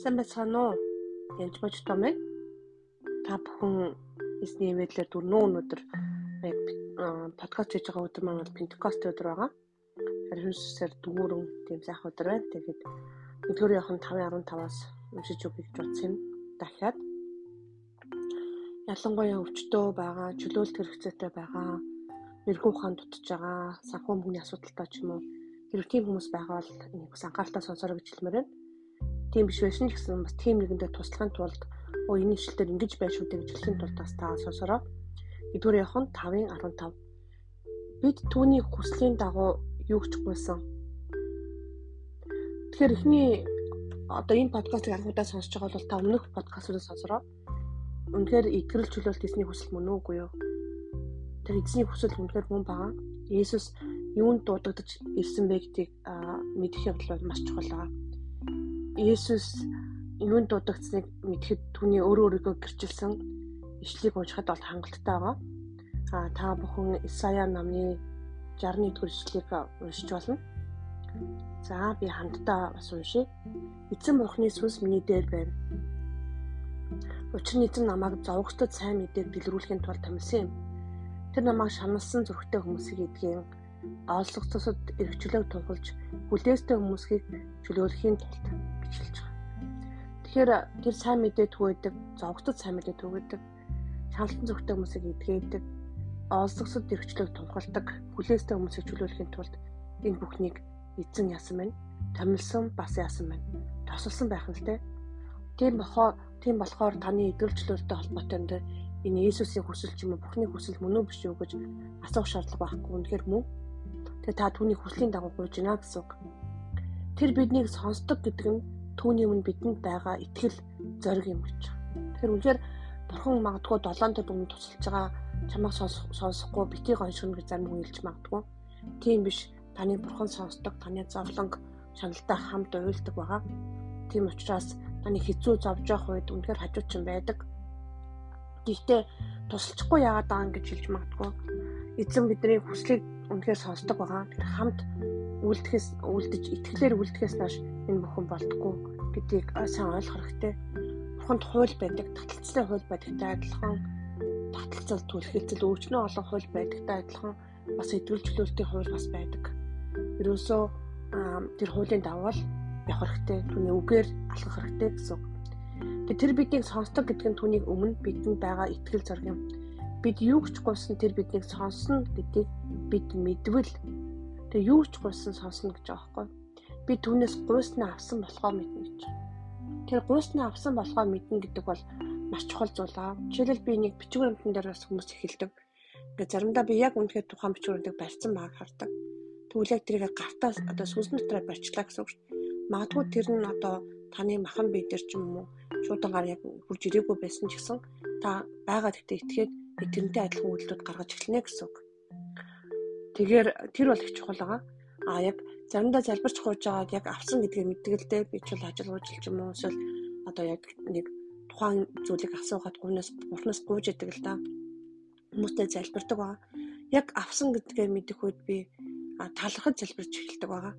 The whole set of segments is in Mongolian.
Сайн байцгаана уу? Янж бож том байна. Та бүхэн эсний имэйлээр дөрнөө өнөдөр яг подкаст хийж байгаа өдөр маань бол Пентекост өдөр байгаа. Харин сүсээр дүүрэн тийм сайх өдөр байна. Тэгээд өдөр явах нь 5:15-аас уншиж өгье гэж бодсон юм. Дахиад ялангуяа өвчтөө байгаа, чөлөөлт хэрэгцээтэй байгаа, эргүү ухаан дутж байгаа, санхүү мөнгөний асуудалтай ч юм уу хэрэг тийм хүмүүс байгаа бол энийг анхааралтай сонсороо гэж хэлмээр байна тийм биш байсан ч гэсэн бас тийм нэгэндээ туслахын тулд оо энэ ишлэлээр ингэж байх шүү дээ гэж хэлэхийн тулд бас та сонсороо. Эдгээр явах нь 5-ын 15. Бид түүний хүслийн дагуу юу ч гуйсан. Тэгэхээр эхний одоо энэ подкастыг анхудаа сонсож байгаа бол та өмнөх подкастуудыг сонсороо. Үнэхээр итгэл чөлөөлт эзний хүсэл мөн үгүй юу? Тэр эзний хүсэл үнэхээр мөн байгаа. Есүс юунд дуудагдаж ирсэн бэ гэдгийг мэдэх явдал бол маш чухал байгаа Есүс юунд дуудагдсныг мэдхэд түүний өөрөө өөрийгөө гэрчилсэн ишлийг уншихад бол хангалттай байгаа. А та бүхэн Исая намны 61-р ишлэгийг уншиж болно. За би хамтдаа бас уншия. Эзэн бурхны сүнс миний дээр байна. Учир нь эзэн намайг зовгостод сайн мэдээг дэлгэрүүлэхийн тулд томилсон юм. Тэр намайг шаналсан зүрхтэй хүмүүсийг эдгийн олсгоцсод эргчлөөг тунхалж хүлээстэй хүмүүсийг чөлөөлөхийн тулд бичлж байгаа. Тэгэхээр тэр сайн мэдээ түгээдэг, зовготод сайн мэдээ түгээдэг, шаналсан зүгтэй хүмүүсийг эдгээдэг, олсгосод эргчлөөг тунхалдаг, хүлээстэй хүмүүсийг чөлөөлөхийн тулд энэ бүхнийг эзэн яасан байна. Томилсон бас яасан байна. Тосолсон байх нь л те. Тийм бохоо тийм болохоор таны идэвхжлөлтөй холбоотой энэ энэ Иесусийн хүсэл ч юм уу бүхний хүсэл мөн үү биш үү гэж асуух шаардлага байхгүй. Үнэхээр мөн. Тэгээ та түүний хүслийн дагуу гуйж гинэ гэсэн үг. Тэр биднийг сонсдог гэдэг нь түүний өмнө бидэнд байгаа итгэл зориг юм гэж. Тэгэхээр үнэхээр бурхан магадгүй 7 төр өмнө тусалж байгаа чамайг сонсохгүй битгий гоншгоно гэж зарим хүн хэлж магадгүй. Тийм биш. Таны бурхан сонсдог, таны зовлонг шаналтай хамт уйлдаг байгаа. Тийм учраас таны хэцүү зовж явах үед үнэхээр хажуучин байдаг. Гэхдээ тусалчихгүй яагаад байгаа гэж хэлж магадгүй. Эзэн бидний хүслийг үнэхээр сонсдог байгаа. Тэр хамт үлдэхээс үлдэж итгэлээр үлдэхээс нааш энэ бүхэн болтгүй гэдгийг сайн ойлгох хэрэгтэй. Бурханд хууль байдаг, таталцлын хууль байдагтай адилхан таталцал түлхэлцэл өвчнөө олон хууль байдагтай адилхан бас идэвхжүүлэлтийн хууль бас байдаг. Ерөөсөө тэр хуулийн даваа явах хэрэгтэй. Түүний үгээр алхах хэрэгтэй гэсэн. Тэгээ тэр биднийг сонсдог гэдэг нь түүнийг өмнө бидэнд байгаа итгэл зориг юм. Бид юу ч гуйсан тэр биднийг сонсно гэдгийг бид мэдвэл Тэгээ юу ч гуйсан сонсно гэж байхгүй. Би түүнээс гуйснаа авсан болохоо мэднэ гэж. Тэр гуйснаа авсан болохоо мэднэ гэдэг бол маш чухал зүйл аа. Жишээлбэл би нэг бичвэр амтан дээр бас хүмүүс эхэлдэг. Ингээ заримдаа би яг үнэхээр тухайн бичвэрүүдийг барьсан байгааг хардаг. Яг тэрийг гартаа одоо сүнс дотроо барьчлаа гэсэн үг шүү. Магадгүй тэр нь одоо таны махан бие дээр ч юм уу шуудангаар яг хурж ирээгүй байсан ч гэсэн та байгаа гэхдээ итгээд тэрнтэй адилхан үйлдэлүүд гаргаж эхэлнэ гэсэн үг. Тэгэхээр тэр бол их чухал байгаа. А яг заримдаа залбирч хууж байгааг яг авсан гэдгийг дээ. Би ч бол ажил ууж ч юм уу эсвэл одоо яг нэг тухайн зүйлийг асуугаад гунаас бурхнаас гуйж идэг л да. Хүмүүстэй залбирдаг байгаа. Яг авсан гэдгээ мэдэх үед би талархаж залбирч эхэлдэг байгаа.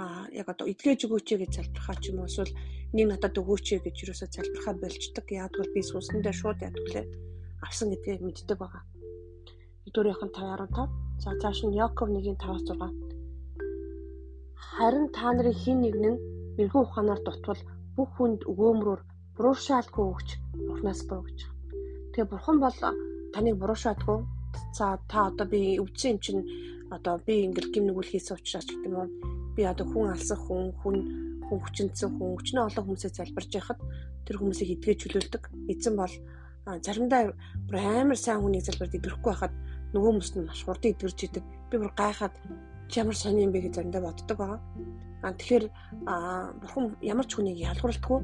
А яг одоо эдгэж өгөөч гэж залбирхаа ч юм уу эсвэл нэг надад өгөөч гэж юусоо залбирхаа болчдөг. Яг бол би сүнсэндээ шууд ядглаа авсан гэдгийг мэддэг байгаа. Өдөрийнх нь 515 За цааш нь Яков 1:5-6. Харин та нарын хин нэг нь эргэн ухаанаар дутвал бүх хүнд өгөөмрөөр буруушаалгүй өгч бурхнаас боо гэж. Тэгээ бурхан бол таныг буруушаадгүй. За та одоо би юм чинь одоо би ингээл гим нүгэл хийсэн учраас гэдэг юм уу. Би одоо хүн алсан хүн хүн хүн хүчнэсэн хүн өчнөө олон хүмүүсээ залбирж яхад тэр хүмүүсийг эдгэж чөлөөлдөг. Эзэн бол заримдаа бүр амар сайн хүнийг залбирд идэрэхгүй байхад нөгөө хүмүүс нь маш хурдан идгэрч идэг. Би бүр гайхаад ямар сони юм бэ гэж заримдаа боддог байгаа. А тэгэхээр бурхан ямар ч хүнийг ялгуулдаггүй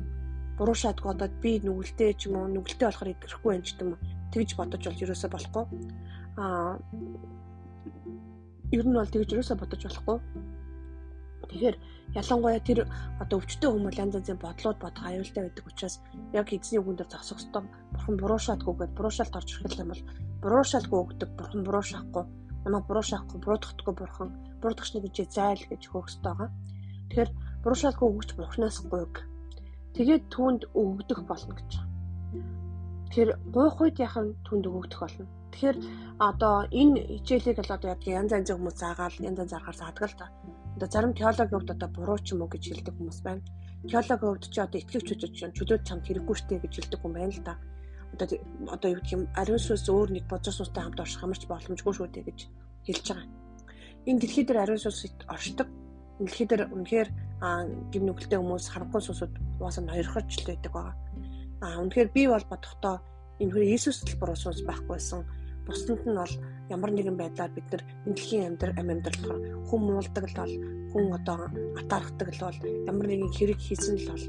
буруушаадгүй одоо би нүгэлтэй ч юм уу нүгэлтэй болохоор идэхгүй юм ч гэдэг юм тэгж бодож бол ерөөсөө болохгүй. А ер нь бол тэгж ерөөсөө бодож болохгүй. Тэгэхээр ялангуяа тэр одоо өвчтөе хүмүүс янз янзын бодлууд бодох аюултай байдаг учраас яг эзний үгэн дээр зогсох ёстой. Бурхан буруушаадгүйгээд буруушаалт орж ирэх юм бол буруушаалгүй өгдөг бурхан буруушаахгүй намайг буруушаахгүй буруудахгүй бурхан буруудагч нэг гэж зайл гэж хөөхстэй байгаа. Тэгэхээр буруушаалгүй өгч бурхнаас гуйг. Тэгээд түүнд өгөгдөх болно гэж. Тэгэхээр гуйх үед яхан түнд өгөгдөх болно. Тэгэхээр одоо энэ хичээлийг бол одоо яг янз янзын хүмүүс заагаал янз янз аргаар заадаг л та. Одоо зарим теологийн хувьд одоо буруу ч юм уу гэж хэлдэг хүмүүс байна. Теологийн хувьд ч одоо итгэвч хүчтэй ч чөлөөт чамд хэрэггүй штэ гэж хэлдэг хүн байна л да. Одоо одоо юу гэх юм ариун сүнс өөр нэг бозор сүнстэй хамт орших хамарч боломжгүй шүү дээ гэж хэлж байгаа. Энэ дэлхий дээр ариун сүнс оршдог. Дэлхий дээр үнэхээр гим нүгэлтэй хүмүүс харанхуй сүнсүүд уусаа ноёрхож л байдаг байгаа. Аа үнэхээр би бол бодохдоо энэ хөр Иесус л буруу сүнс байхгүйсэн бусдад нь бол ямар нэгэн байдлаар бид нар энэ дэлхийн амьдрал амь амьдрал болохоор хүн муулдаг л бол хүн одоо атаархдаг л бол ямар нэгэн хэрэг хийсэн л бол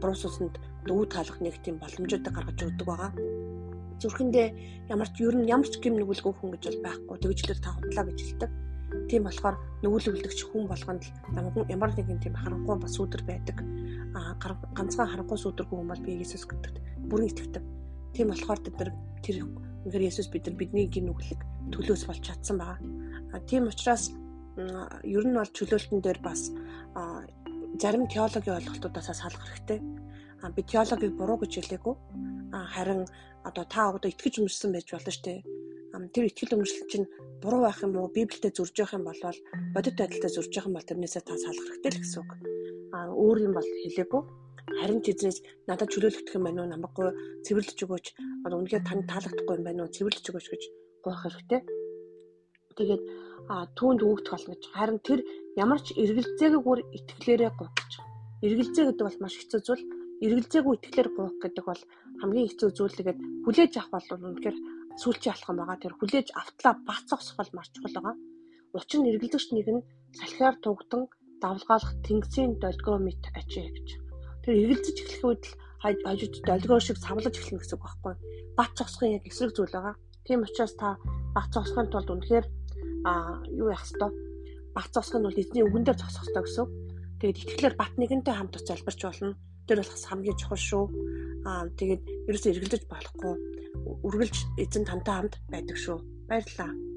буруу сүнсэнд дүү таалах нэг тийм боломжуудыг гаргаж өгдөг байгаа. Зүрхэндээ ямар ч ер нь ямар ч гэм нүгэлгүй хүн гэж бол байхгүй тэгжлэр та хутлаа гэж хэлдэг. Тийм болохоор нүгэлүүлдэгч хүн болгонд л ямар нэгэн тийм харанхуй бас сүдэр байдаг. А ганцхан харанхуй сүдэргүй хүн бол би Иесус гэдэгт бүрэн итгэдэг. Тийм болохоор бид нар тэр Үнэхээр Есүс бид нар бидний гин нүглийг төлөөс болж чадсан байгаа. Тийм учраас ер нь бол чөлөөлтөн дээр бас зарим теологийн ойлголтуудаас салах хэрэгтэй. Би теологийг буруу гэж хэлээгүй. Харин одоо та одоо итгэж өмөрсөн байж болно шүү дээ. Тэр итгэл өмөрсөл чинь буруу байх юм уу? Библиэд зурж явах юм бол бодит байдалтай зурж явах юм бол тэрнээсээ та салах хэрэгтэй л гэсэн үг. Өөр юм бол хэлээгүй харин ч эзнээс надад чөлөөлөгдөх юм байна уу намайггүй цэвэрлэж өгөөч одоо үнэхээр танд таалагдахгүй юм байна уу цэвэрлэж өгөөч гэж гоох хэрэгтэй. Тэгээд түүнд өгөгдөх болно гэж харин тэр ямар ч эргэлзээгүйгээр итгэлээрээ гэж. Эргэлзээ гэдэг бол маш хэцүү зүйл. Эргэлзээгүй итгэлээр гоох гэдэг бол хамгийн хэцүү зүйл тэгээд хүлээж авах бол үнэхээр сүүлчийн алхам байгаа. Тэр хүлээж автлаа бац зогсох бол маш чухал байгаа. Учир нь эргэлзэгч нэг нь салхиар тугдан давлгаалах тэнгисийн долгио мэт ачаа гэж. Тэр эргэлзэж эхлэх үед л хажууд долгио шиг савлаж эхлэх гэсэн үг байхгүй. Бат цогсохын яг эсрэг зүйл байгаа. Тийм учраас та бат цогсохын тулд үнэхээр а юу яах ёстой? Бат цогсох нь бол эзний үгэн дээр цогсох ёстой гэсэн. Тэгээд итгэлээр бат нэгэнтэй хамт залбирч болно. Тэр бол бас хамгийн чухал шүү. Аа тэгээд ерөөсөө эргэлдэж болохгүй. Үргэлж эзэн тантай хамт байдаг шүү. Баярлалаа.